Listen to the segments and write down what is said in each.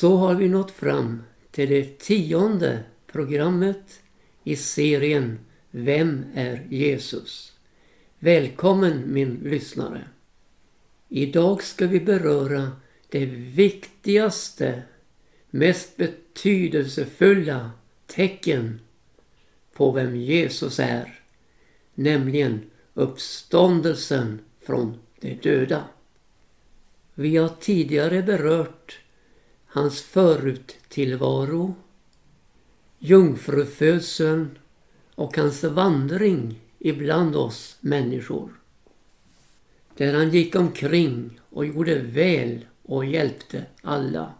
Så har vi nått fram till det tionde programmet i serien Vem är Jesus? Välkommen min lyssnare. Idag ska vi beröra det viktigaste, mest betydelsefulla tecken på vem Jesus är, nämligen uppståndelsen från de döda. Vi har tidigare berört hans föruttillvaro, jungfrufödseln och hans vandring ibland oss människor. Där han gick omkring och gjorde väl och hjälpte alla.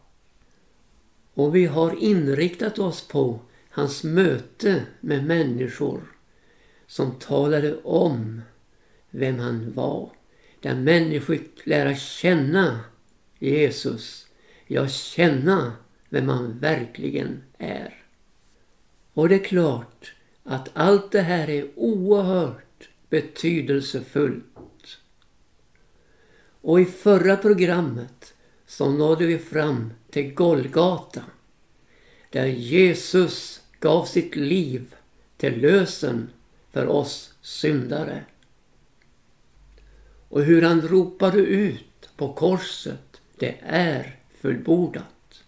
Och vi har inriktat oss på hans möte med människor som talade om vem han var. Där människor fick lära känna Jesus. Ja, känna vem han verkligen är. Och det är klart att allt det här är oerhört betydelsefullt. Och i förra programmet så nådde vi fram till Golgata. Där Jesus gav sitt liv till lösen för oss syndare. Och hur han ropade ut på korset, det är fullbordat.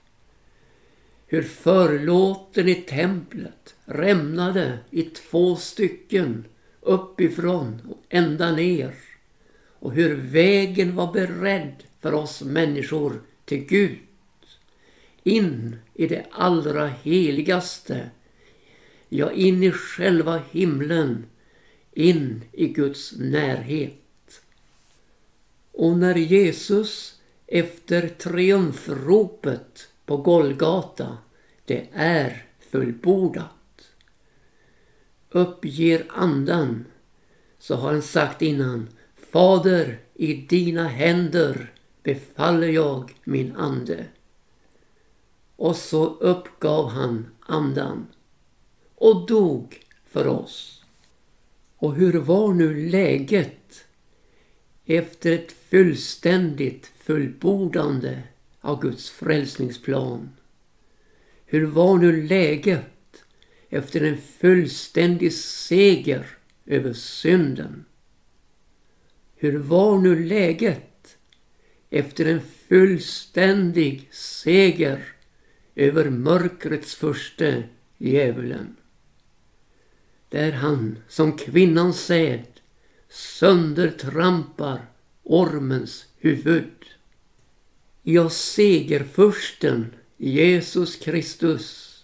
Hur förlåten i templet rämnade i två stycken uppifrån och ända ner. Och hur vägen var beredd för oss människor till Gud. In i det allra heligaste. Ja, in i själva himlen. In i Guds närhet. Och när Jesus efter triumfropet på Golgata, det är fullbordat. Uppger andan så har han sagt innan Fader, i dina händer befaller jag min ande. Och så uppgav han andan och dog för oss. Och hur var nu läget efter ett fullständigt fullbordande av Guds frälsningsplan? Hur var nu läget efter en fullständig seger över synden? Hur var nu läget efter en fullständig seger över mörkrets förste djävulen? Där han som kvinnans säd söndertrampar ormens huvud. Ja, segerfursten Jesus Kristus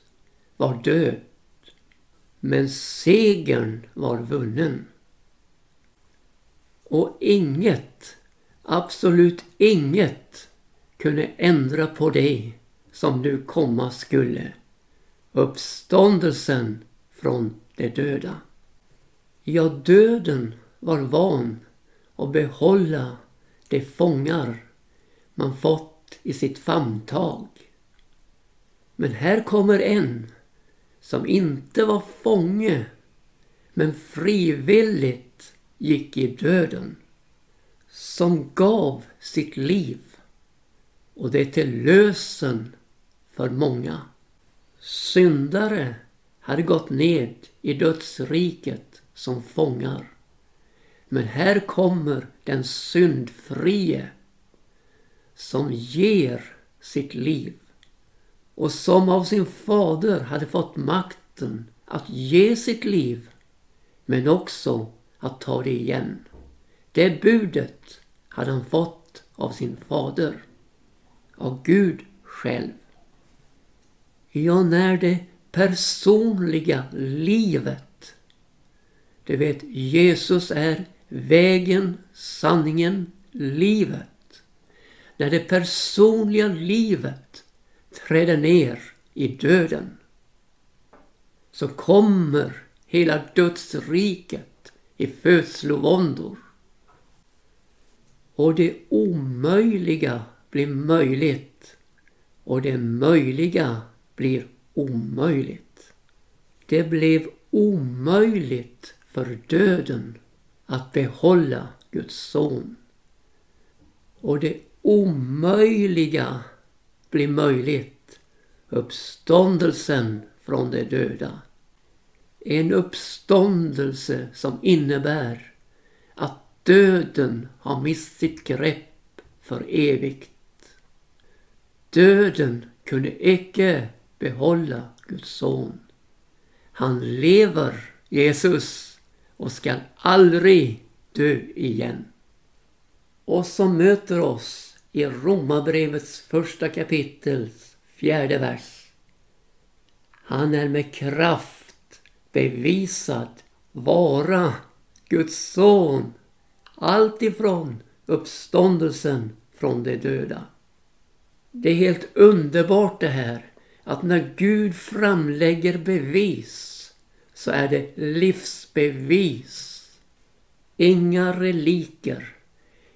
var död. Men segern var vunnen. Och inget, absolut inget kunde ändra på det som nu komma skulle. Uppståndelsen från de döda. Ja, döden var van och behålla de fångar man fått i sitt famntag. Men här kommer en som inte var fånge men frivilligt gick i döden. Som gav sitt liv och det till lösen för många. Syndare hade gått ned i dödsriket som fångar. Men här kommer den syndfrie som ger sitt liv och som av sin fader hade fått makten att ge sitt liv men också att ta det igen. Det budet hade han fått av sin fader, av Gud själv. Ja, när det personliga livet, du vet Jesus är vägen, sanningen, livet. När det personliga livet träder ner i döden så kommer hela dödsriket i födslovåndor. Och det omöjliga blir möjligt och det möjliga blir omöjligt. Det blev omöjligt för döden att behålla Guds son. Och det omöjliga blir möjligt uppståndelsen från de döda. En uppståndelse som innebär att döden har mist sitt grepp för evigt. Döden kunde icke behålla Guds son. Han lever, Jesus, och skall aldrig dö igen. Och som möter oss i Romarbrevets första kapitels fjärde vers. Han är med kraft bevisad vara Guds son alltifrån uppståndelsen från de döda. Det är helt underbart det här att när Gud framlägger bevis så är det livsbevis. Inga reliker,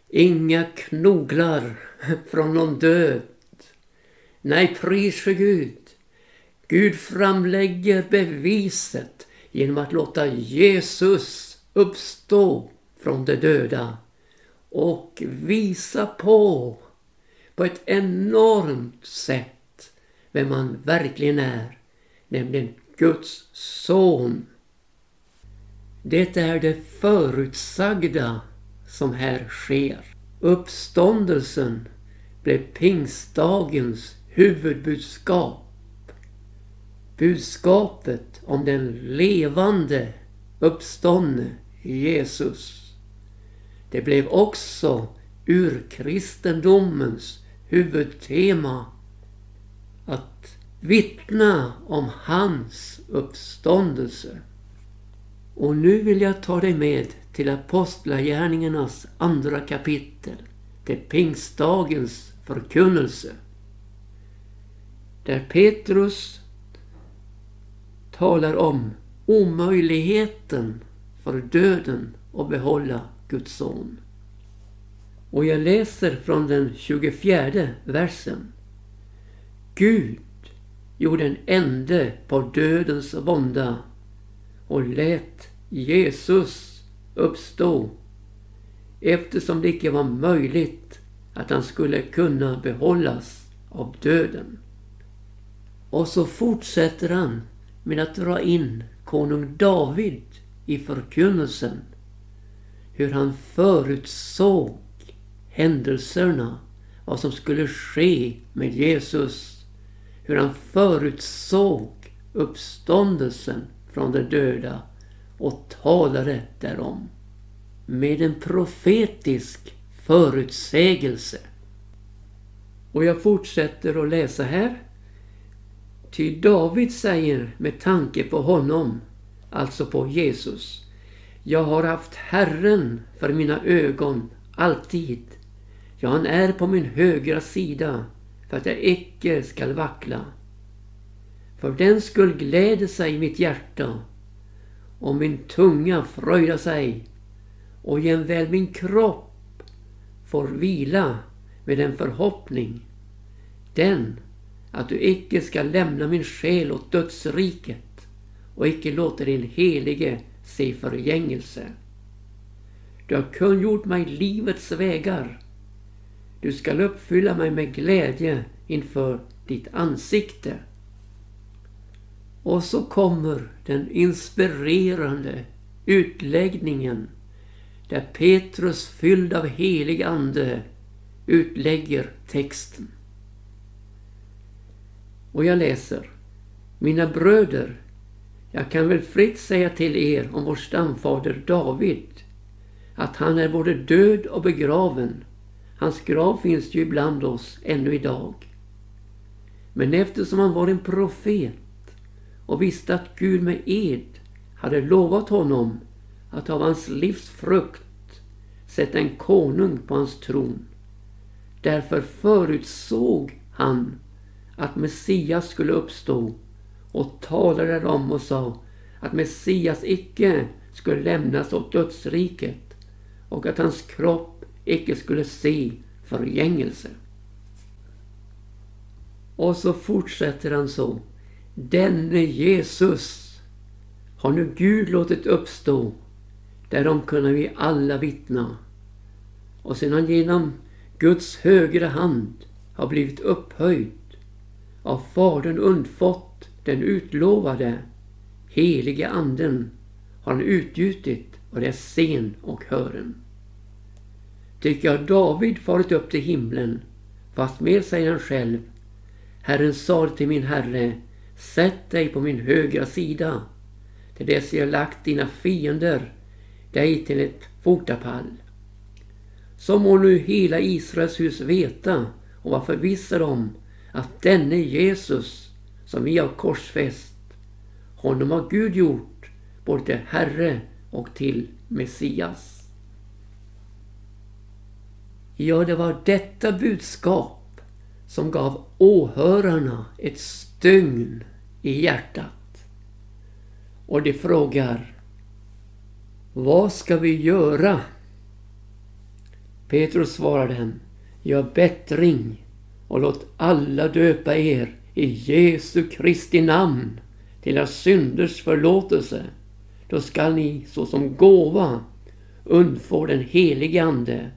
inga knoglar från någon död. Nej, pris för Gud. Gud framlägger beviset genom att låta Jesus uppstå från de döda och visa på på ett enormt sätt vem man verkligen är, nämligen Guds son. Det är det förutsagda som här sker. Uppståndelsen blev pingstdagens huvudbudskap. Budskapet om den levande uppståndne Jesus. Det blev också urkristendomens huvudtema att vittna om hans uppståndelse. Och nu vill jag ta dig med till Apostlagärningarnas andra kapitel, till pingstdagens förkunnelse. Där Petrus talar om omöjligheten för döden att behålla Guds son. Och jag läser från den 24 versen. Gud gjorde en ände på dödens vånda och lät Jesus uppstå eftersom det icke var möjligt att han skulle kunna behållas av döden. Och så fortsätter han med att dra in konung David i förkunnelsen. Hur han förutsåg händelserna, vad som skulle ske med Jesus. Hur han förutsåg uppståndelsen från de döda och talade därom. Med en profetisk förutsägelse. Och jag fortsätter att läsa här. Ty David säger med tanke på honom, alltså på Jesus. Jag har haft Herren för mina ögon alltid. Ja, han är på min högra sida för att jag icke skall vackla. För den skull gläder sig mitt hjärta och min tunga fröjdar sig och jämväl min kropp får vila med en förhoppning. Den att du icke ska lämna min själ åt dödsriket och icke låta din helige se förgängelse. Du har kungjort mig livets vägar. Du skall uppfylla mig med glädje inför ditt ansikte. Och så kommer den inspirerande utläggningen där Petrus fylld av helig ande utlägger texten. Och jag läser. Mina bröder, jag kan väl fritt säga till er om vår stamfader David att han är både död och begraven. Hans grav finns ju ibland oss ännu idag. Men eftersom han var en profet och visste att Gud med ed hade lovat honom att av hans livs frukt sätta en konung på hans tron. Därför förutsåg han att Messias skulle uppstå och talade därom och sa att Messias icke skulle lämnas åt dödsriket och att hans kropp icke skulle se förgängelse. Och så fortsätter han så. Denne Jesus har nu Gud låtit uppstå. Därom kunna vi alla vittna. Och sedan genom Guds högra hand har blivit upphöjd av Fadern undfått den utlovade helige anden har han utgjutit och det är sen och hören. Tycker jag David farit upp till himlen, fast mer säger han själv. Herren sade till min herre, sätt dig på min högra sida, till dess jag lagt dina fiender dig till ett fotapall. Så må nu hela Israels hus veta och vara förvissad om att denne Jesus som vi har korsfäst, honom har Gud gjort både till Herre och till Messias. Ja, det var detta budskap som gav åhörarna ett stygn i hjärtat. Och de frågar Vad ska vi göra? Petrus svarar dem Gör bättring och låt alla döpa er i Jesu Kristi namn till era synders förlåtelse. Då skall ni såsom gåva undfå den helige Ande.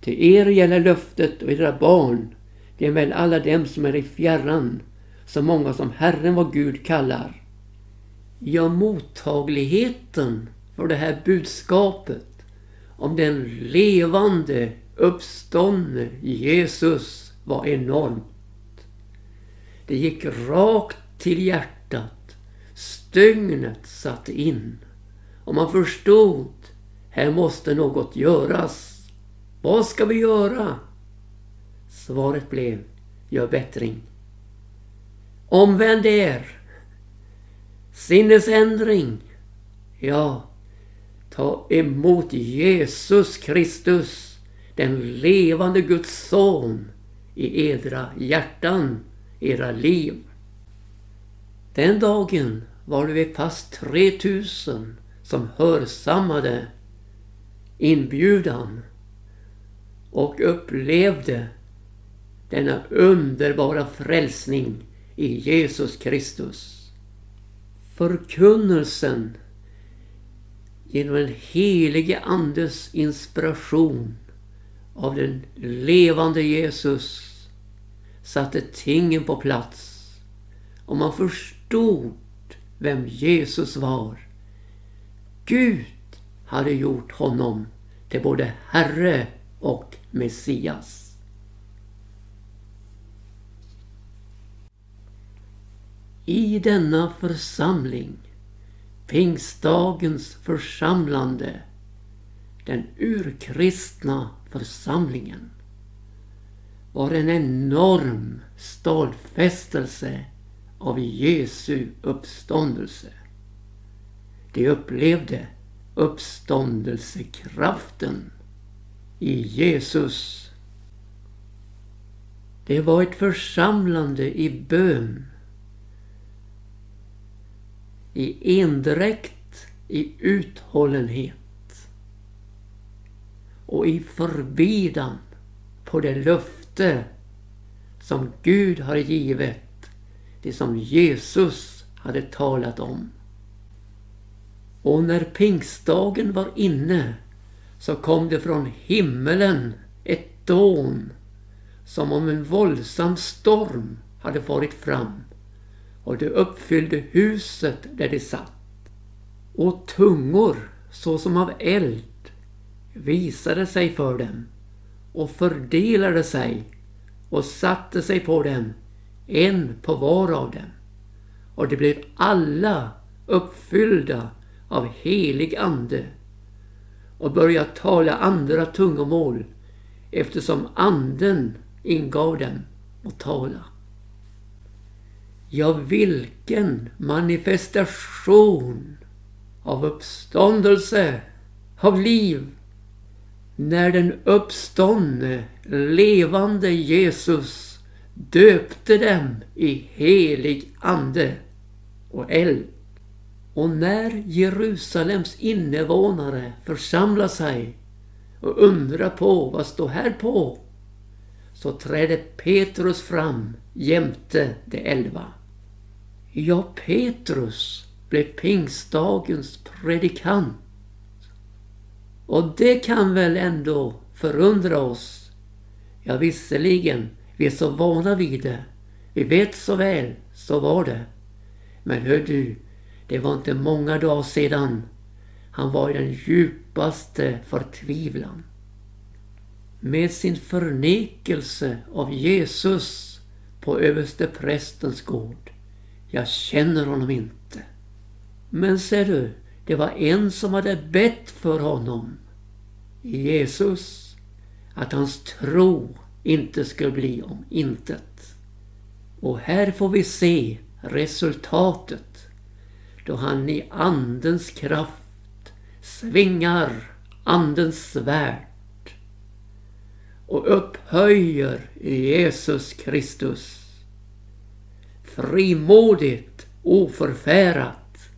Till er gäller löftet och era barn, det är väl alla dem som är i fjärran, så många som Herren vår Gud kallar. Ja, mottagligheten för det här budskapet om den levande uppståndne Jesus var enormt. Det gick rakt till hjärtat. Stygnet satte in. Och man förstod, här måste något göras. Vad ska vi göra? Svaret blev, gör bättring. Omvänd er. Sinnesändring. Ja, ta emot Jesus Kristus, den levande Guds son, i edra hjärtan, era liv. Den dagen var det vid fast 3000 som hörsammade inbjudan och upplevde denna underbara frälsning i Jesus Kristus. Förkunnelsen genom den helige Andes inspiration av den levande Jesus satte tingen på plats och man förstod vem Jesus var. Gud hade gjort honom till både Herre och Messias. I denna församling, pingstdagens församlande, den urkristna församlingen, var en enorm stadfästelse av Jesu uppståndelse. De upplevde uppståndelsekraften i Jesus. Det var ett församlande i bön, i endräkt, i uthållenhet och i förbidan på det löfte som Gud har givit det som Jesus hade talat om. Och när pingstdagen var inne så kom det från himmelen ett dån som om en våldsam storm hade farit fram och det uppfyllde huset där de satt. Och tungor såsom av eld visade sig för dem och fördelade sig och satte sig på dem en på var av dem. Och de blev alla uppfyllda av helig ande och börja tala andra tungomål eftersom anden ingav dem att tala. Ja, vilken manifestation av uppståndelse, av liv, när den uppståndne, levande Jesus döpte dem i helig ande och eld. Och när Jerusalems invånare församlar sig och undrar på vad står här på så träder Petrus fram jämte de elva. Ja, Petrus blev pingstdagens predikant. Och det kan väl ändå förundra oss. Ja, visserligen vi är så vana vid det. Vi vet så väl, så var det. Men hör du, det var inte många dagar sedan han var i den djupaste förtvivlan. Med sin förnekelse av Jesus på översteprästens gård. Jag känner honom inte. Men ser du, det var en som hade bett för honom, Jesus, att hans tro inte skulle bli om intet. Och här får vi se resultatet då han i andens kraft svingar andens svärd och upphöjer Jesus Kristus. Frimodigt, oförfärat.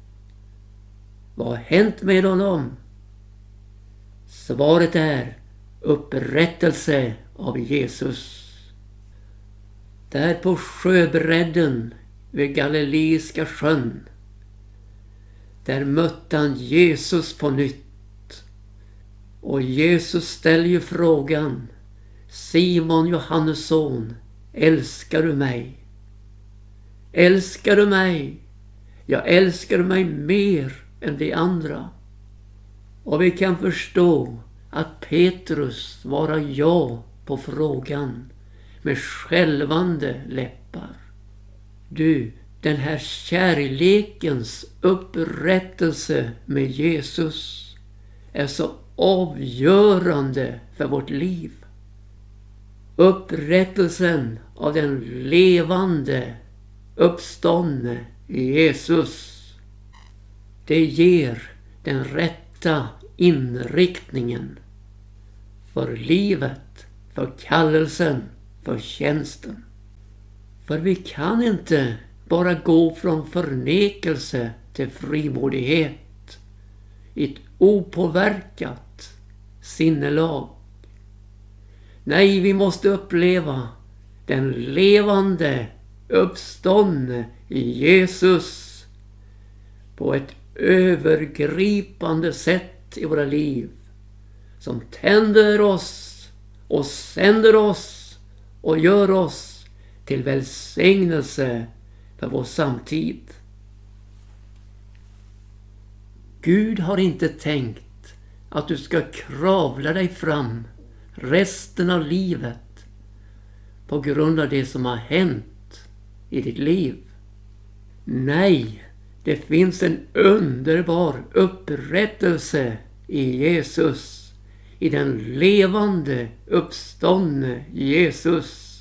Vad har hänt med honom? Svaret är upprättelse av Jesus. Där på sjöbredden vid Galileiska sjön. Där mötte han Jesus på nytt. Och Jesus ställer ju frågan Simon Johannes son, älskar du mig? Älskar du mig? Jag älskar mig mer än de andra. Och vi kan förstå att Petrus svarar ja på frågan med skälvande läppar. Du, den här kärlekens upprättelse med Jesus är så avgörande för vårt liv. Upprättelsen av den levande uppståndne Jesus. Det ger den rätta inriktningen för livet, för kallelsen, för tjänsten. För vi kan inte bara gå från förnekelse till frimodighet i ett opåverkat sinnelag. Nej, vi måste uppleva den levande uppståndne Jesus på ett övergripande sätt i våra liv som tänder oss och sänder oss och gör oss till välsignelse för vår samtid. Gud har inte tänkt att du ska kravla dig fram resten av livet på grund av det som har hänt i ditt liv. Nej, det finns en underbar upprättelse i Jesus. I den levande uppståndne Jesus.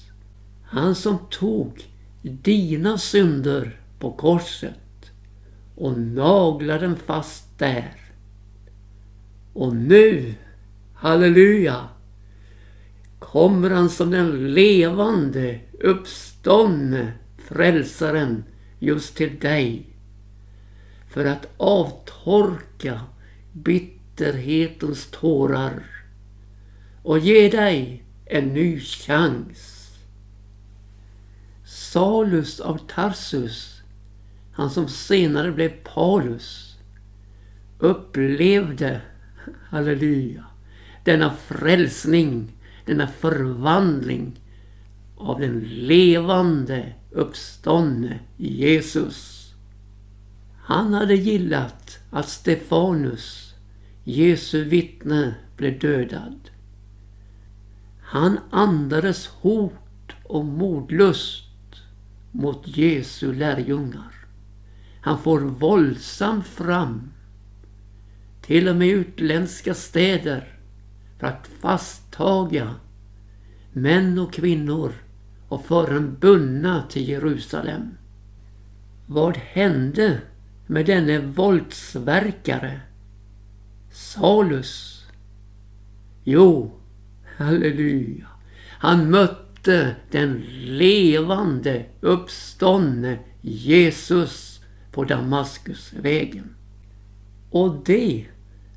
Han som tog dina synder på korset och nagla den fast där. Och nu, halleluja, kommer han som den levande uppståndne frälsaren just till dig för att avtorka bitterhetens tårar och ge dig en ny chans. Salus av Tarsus, han som senare blev Paulus, upplevde, halleluja, denna frälsning, denna förvandling av den levande uppståndne Jesus. Han hade gillat att Stefanus, Jesu vittne, blev dödad. Han andades hot och mordlust mot Jesu lärjungar. Han får våldsamt fram till och med utländska städer för att fasttaga män och kvinnor och föra dem bundna till Jerusalem. Vad hände med denne våldsverkare? Salus? Jo, halleluja. Han mötte den levande uppståndne Jesus på Damaskusvägen. Och det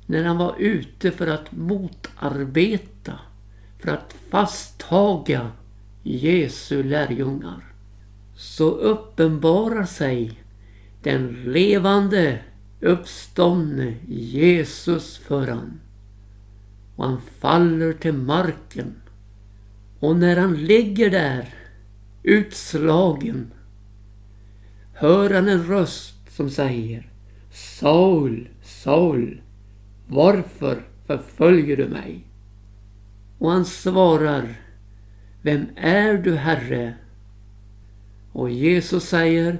när han var ute för att motarbeta, för att fasttaga Jesu lärjungar. Så uppenbarar sig den levande uppståndne Jesus för han. Och han faller till marken. Och när han ligger där utslagen, hör han en röst som säger Saul, Saul, varför förföljer du mig? Och han svarar Vem är du Herre? Och Jesus säger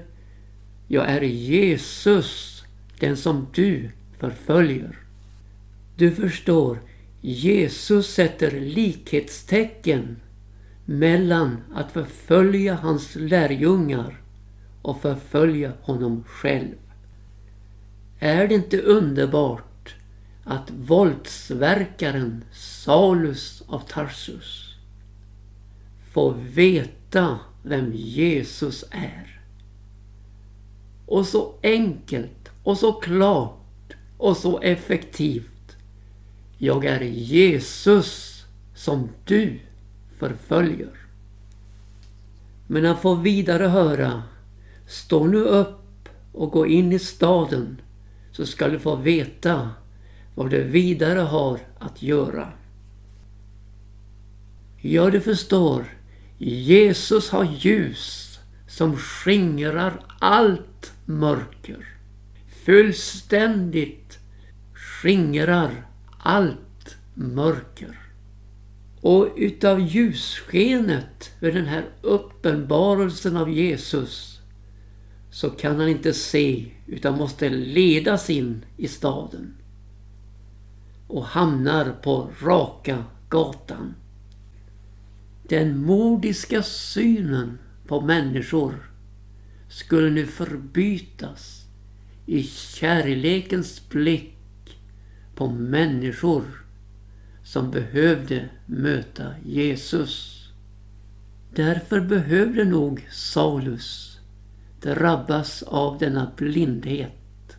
Jag är Jesus, den som du förföljer. Du förstår, Jesus sätter likhetstecken mellan att förfölja hans lärjungar och förfölja honom själv. Är det inte underbart att våldsverkaren Saulus av Tarsus får veta vem Jesus är? Och så enkelt och så klart och så effektivt. Jag är Jesus som du förföljer. Men han får vidare höra Stå nu upp och gå in i staden så ska du få veta vad du vidare har att göra. Ja, du förstår. Jesus har ljus som skingrar allt mörker. Fullständigt skingrar allt mörker. Och utav ljusskenet vid den här uppenbarelsen av Jesus så kan han inte se utan måste ledas in i staden och hamnar på raka gatan. Den mordiska synen på människor skulle nu förbytas i kärlekens blick på människor som behövde möta Jesus. Därför behövde nog Saulus drabbas av denna blindhet.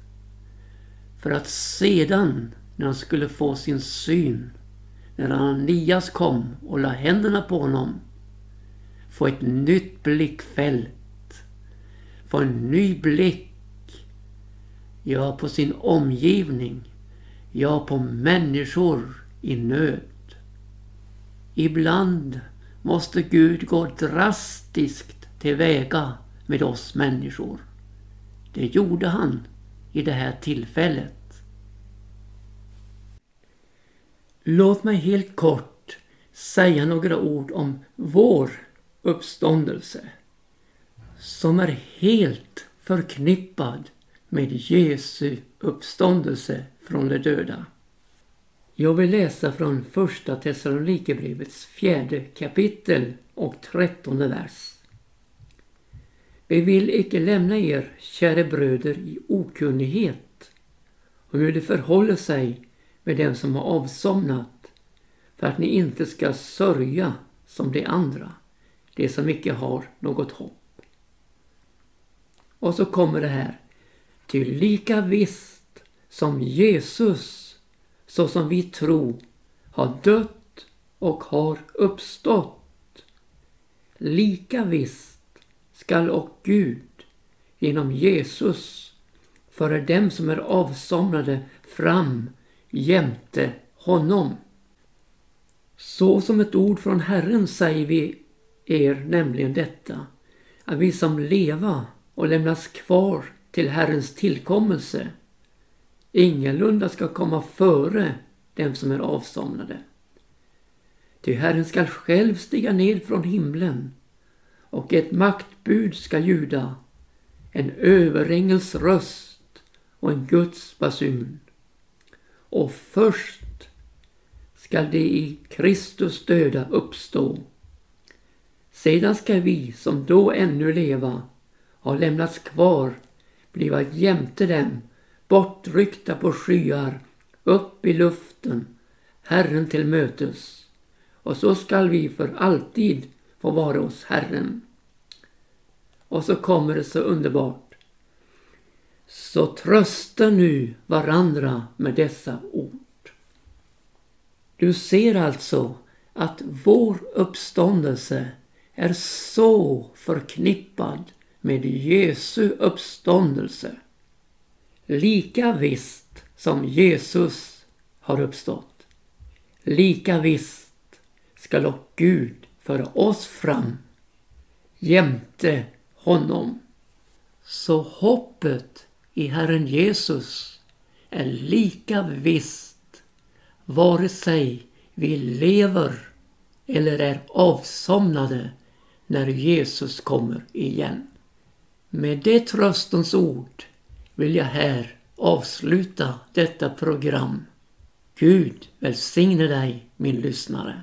För att sedan, när han skulle få sin syn, när Ananias kom och la händerna på honom, få ett nytt blickfält. Få en ny blick. Ja, på sin omgivning. Ja, på människor i nöd. Ibland måste Gud gå drastiskt tillväga med oss människor. Det gjorde han i det här tillfället. Låt mig helt kort säga några ord om vår uppståndelse som är helt förknippad med Jesu uppståndelse från de döda. Jag vill läsa från första Thessalonikerbrevets fjärde kapitel och trettonde vers. Vi vill icke lämna er, kära bröder, i okunnighet om hur det förhåller sig med dem som har avsomnat, för att ni inte ska sörja som de andra, de som icke har något hopp. Och så kommer det här. Ty lika visst som Jesus, så som vi tror, har dött och har uppstått. Lika visst skall och Gud genom Jesus föra dem som är avsomnade fram jämte honom. Så som ett ord från Herren säger vi er nämligen detta, att vi som leva och lämnas kvar till Herrens tillkommelse ingalunda ska komma före dem som är avsomnade. Ty Herren skall själv stiga ned från himlen och ett maktbud ska ljuda, en överängels röst och en Guds basun. Och först skall de i Kristus döda uppstå. Sedan ska vi som då ännu leva ha lämnats kvar, bliva jämte dem, bortryckta på skyar, upp i luften, Herren till mötes. Och så skall vi för alltid få vara hos Herren. Och så kommer det så underbart. Så trösta nu varandra med dessa ord. Du ser alltså att vår uppståndelse är så förknippad med Jesu uppståndelse. Lika visst som Jesus har uppstått. Lika visst ska dock Gud föra oss fram jämte honom. Så hoppet i Herren Jesus är lika visst vare sig vi lever eller är avsomnade när Jesus kommer igen. Med det tröstens ord vill jag här avsluta detta program. Gud välsigne dig min lyssnare.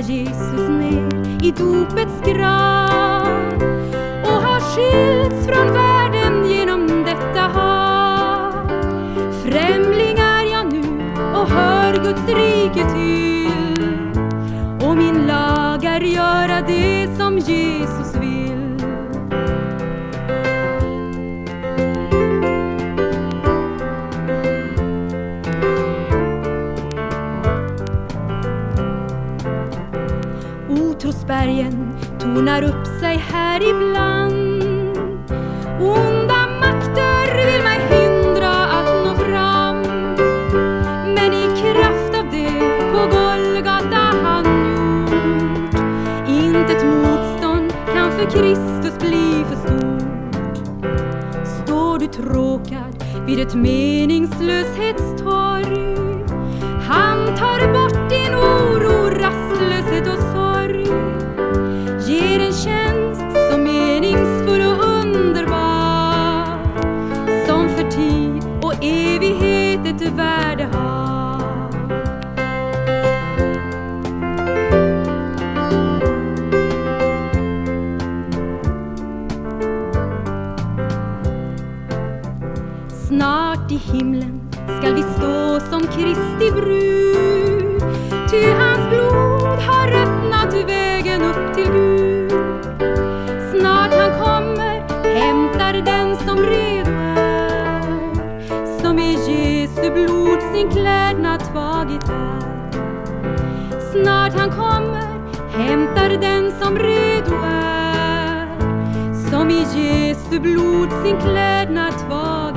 Jesus ner i dopets grav och har skilts från världen genom detta hav. Främling är jag nu och hör Guds rike till. Och min lag är göra det som Jesus bergen tornar upp sig här ibland. Onda makter vill mig hindra att nå fram. Men i kraft av det på Golgata han gjort intet motstånd kan för Kristus bli för stort. Står du tråkad vid ett meningslöst den som redo är Som i Jesu blod sin klädnad tvar,